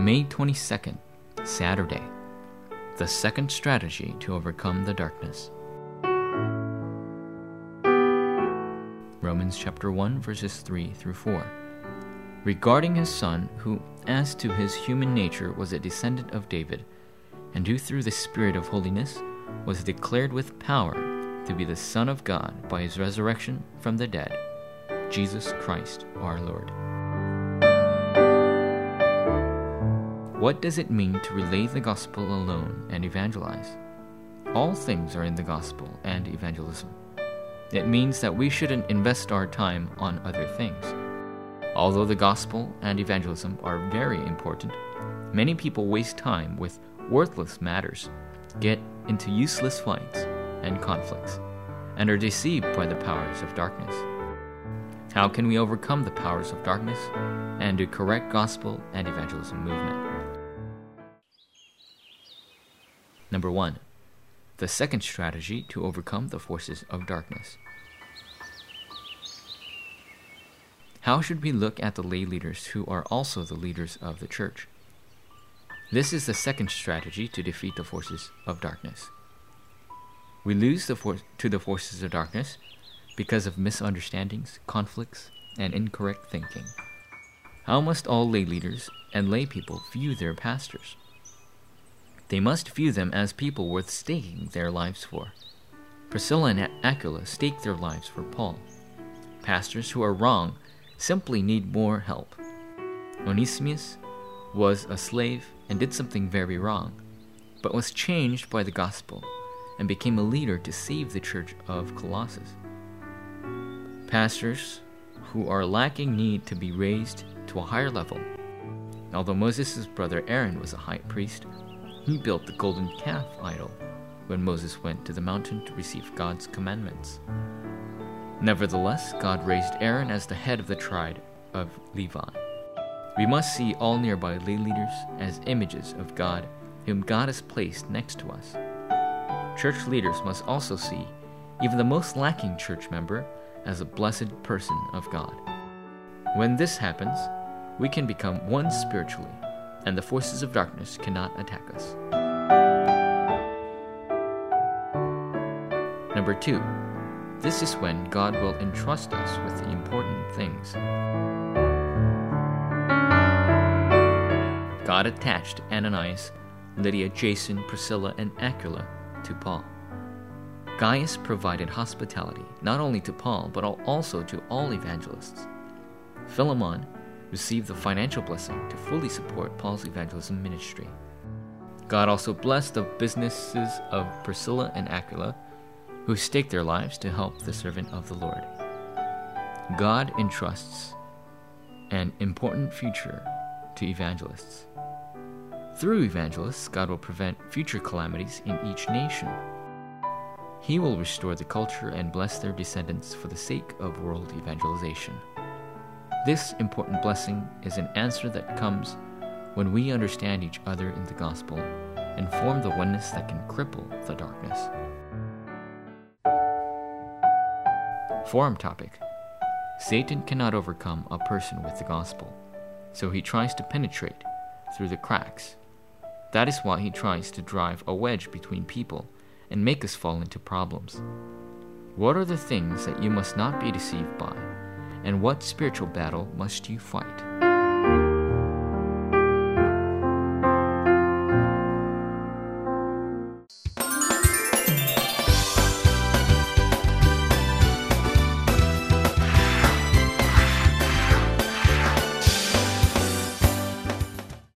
May 22nd, Saturday. The second strategy to overcome the darkness. Romans chapter 1 verses 3 through 4. Regarding his son, who as to his human nature was a descendant of David, and who through the Spirit of holiness was declared with power to be the Son of God by his resurrection from the dead, Jesus Christ our Lord. What does it mean to relay the gospel alone and evangelize? All things are in the gospel and evangelism. It means that we shouldn't invest our time on other things. Although the gospel and evangelism are very important, many people waste time with worthless matters, get into useless fights and conflicts, and are deceived by the powers of darkness. How can we overcome the powers of darkness and do correct gospel and evangelism movement? Number one, the second strategy to overcome the forces of darkness. How should we look at the lay leaders who are also the leaders of the church? This is the second strategy to defeat the forces of darkness. We lose the for- to the forces of darkness because of misunderstandings, conflicts, and incorrect thinking. How must all lay leaders and lay people view their pastors? They must view them as people worth staking their lives for. Priscilla and Aquila staked their lives for Paul. Pastors who are wrong simply need more help. Onesimus was a slave and did something very wrong, but was changed by the gospel and became a leader to save the church of Colossus. Pastors who are lacking need to be raised to a higher level. Although Moses' brother Aaron was a high priest, he built the golden calf idol when Moses went to the mountain to receive God's commandments. Nevertheless, God raised Aaron as the head of the tribe of Levi. We must see all nearby lay leaders as images of God, whom God has placed next to us. Church leaders must also see even the most lacking church member as a blessed person of God. When this happens, we can become one spiritually and the forces of darkness cannot attack us. Number two, this is when God will entrust us with the important things. God attached Ananias, Lydia, Jason, Priscilla, and Aquila to Paul. Gaius provided hospitality not only to Paul but also to all evangelists. Philemon received the financial blessing to fully support Paul's evangelism ministry. God also blessed the businesses of Priscilla and Aquila, who staked their lives to help the servant of the Lord. God entrusts an important future to evangelists. Through evangelists, God will prevent future calamities in each nation. He will restore the culture and bless their descendants for the sake of world evangelization. This important blessing is an answer that comes when we understand each other in the gospel and form the oneness that can cripple the darkness. Forum topic Satan cannot overcome a person with the gospel, so he tries to penetrate through the cracks. That is why he tries to drive a wedge between people and make us fall into problems. What are the things that you must not be deceived by? And what spiritual battle must you fight?